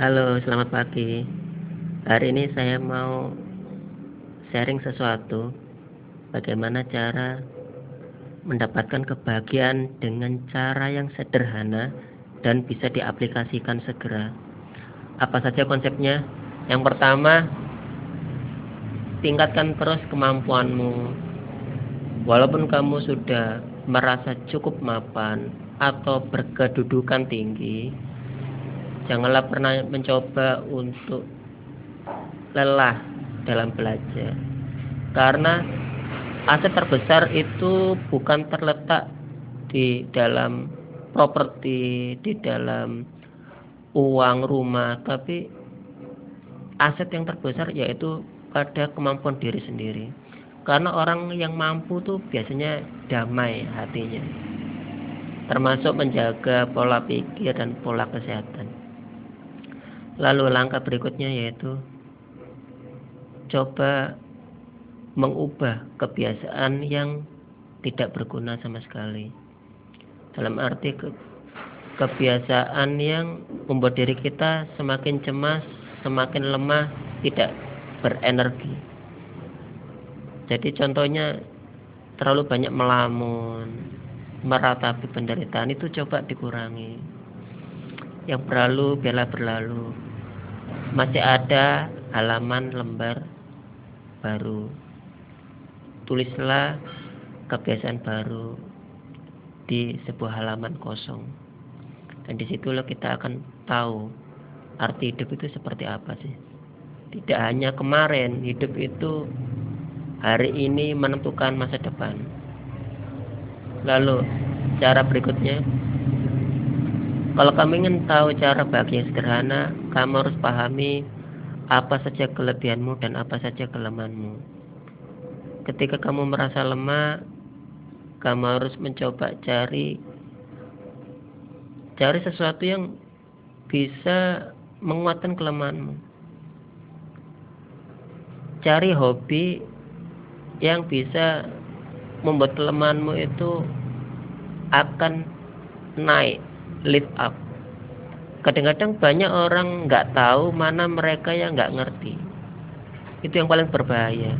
Halo, selamat pagi. Hari ini saya mau sharing sesuatu. Bagaimana cara mendapatkan kebahagiaan dengan cara yang sederhana dan bisa diaplikasikan segera. Apa saja konsepnya? Yang pertama, tingkatkan terus kemampuanmu. Walaupun kamu sudah merasa cukup mapan atau berkedudukan tinggi, janganlah pernah mencoba untuk lelah dalam belajar. Karena aset terbesar itu bukan terletak di dalam properti, di dalam uang rumah, tapi aset yang terbesar yaitu pada kemampuan diri sendiri. Karena orang yang mampu tuh biasanya damai hatinya. Termasuk menjaga pola pikir dan pola kesehatan. Lalu langkah berikutnya yaitu coba mengubah kebiasaan yang tidak berguna sama sekali. Dalam arti ke kebiasaan yang membuat diri kita semakin cemas, semakin lemah, tidak berenergi jadi contohnya terlalu banyak melamun, meratapi penderitaan itu coba dikurangi. Yang berlalu biarlah berlalu. Masih ada halaman lembar baru. Tulislah kebiasaan baru di sebuah halaman kosong. Dan di situlah kita akan tahu arti hidup itu seperti apa sih. Tidak hanya kemarin, hidup itu hari ini menentukan masa depan. Lalu, cara berikutnya, kalau kamu ingin tahu cara yang sederhana, kamu harus pahami apa saja kelebihanmu dan apa saja kelemahanmu. Ketika kamu merasa lemah, kamu harus mencoba cari cari sesuatu yang bisa menguatkan kelemahanmu. Cari hobi yang bisa membuat kelemahanmu itu akan naik, lift up. Kadang-kadang banyak orang nggak tahu mana mereka yang nggak ngerti. Itu yang paling berbahaya.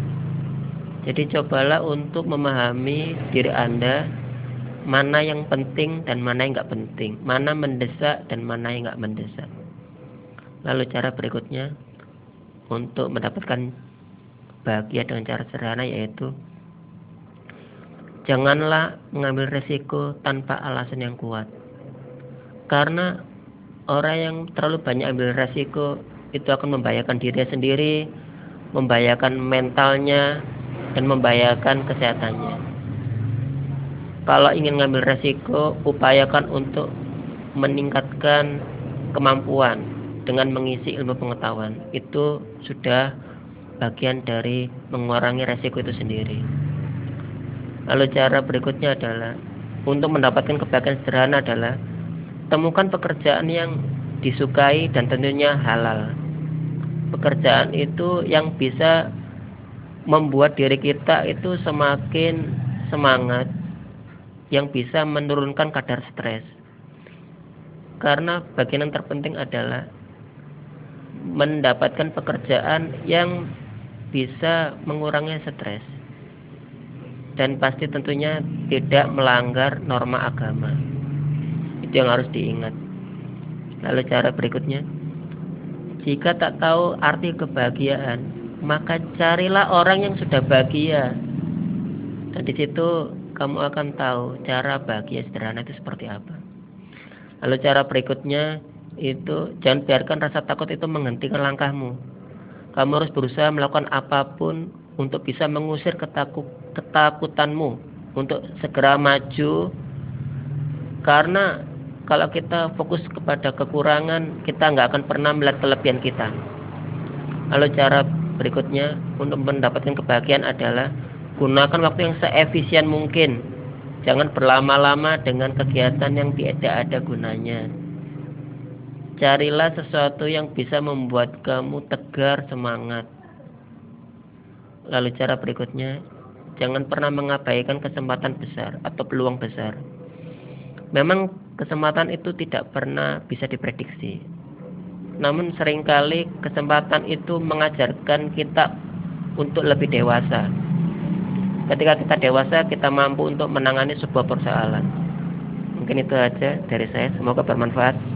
Jadi cobalah untuk memahami diri Anda mana yang penting dan mana yang nggak penting, mana mendesak dan mana yang nggak mendesak. Lalu cara berikutnya untuk mendapatkan bahagia dengan cara sederhana yaitu janganlah mengambil resiko tanpa alasan yang kuat. Karena orang yang terlalu banyak ambil resiko itu akan membahayakan dirinya sendiri, membahayakan mentalnya, dan membahayakan kesehatannya. Kalau ingin mengambil resiko, upayakan untuk meningkatkan kemampuan dengan mengisi ilmu pengetahuan. Itu sudah bagian dari mengurangi resiko itu sendiri. Lalu cara berikutnya adalah untuk mendapatkan kebahagiaan sederhana adalah temukan pekerjaan yang disukai dan tentunya halal. Pekerjaan itu yang bisa membuat diri kita itu semakin semangat, yang bisa menurunkan kadar stres. Karena bagian yang terpenting adalah mendapatkan pekerjaan yang bisa mengurangi stres dan pasti tentunya tidak melanggar norma agama itu yang harus diingat. Lalu cara berikutnya. Jika tak tahu arti kebahagiaan maka carilah orang yang sudah bahagia. Dan di situ kamu akan tahu cara bahagia sederhana itu seperti apa. Lalu cara berikutnya itu jangan biarkan rasa takut itu menghentikan langkahmu. Kamu harus berusaha melakukan apa pun untuk bisa mengusir ketakut, ketakutanmu untuk segera maju. Karena kalau kita fokus kepada kekurangan kita nggak akan pernah melihat kelebihan kita lalu cara berikutnya untuk mendapatkan kebahagiaan adalah gunakan waktu yang seefisien mungkin jangan berlama-lama dengan kegiatan yang tidak ada gunanya Carilah sesuatu yang bisa membuat kamu tegar semangat. Lalu cara berikutnya, jangan pernah mengabaikan kesempatan besar atau peluang besar. Memang kesempatan itu tidak pernah bisa diprediksi. namun sering kali kesempatan itu mengajarkan kita untuk lebih dewasa. Ketika kita dewasa, kita mampu untuk menangani sebuah persoalan. Mungkin itu aja dari saya. Semoga bermanfaat.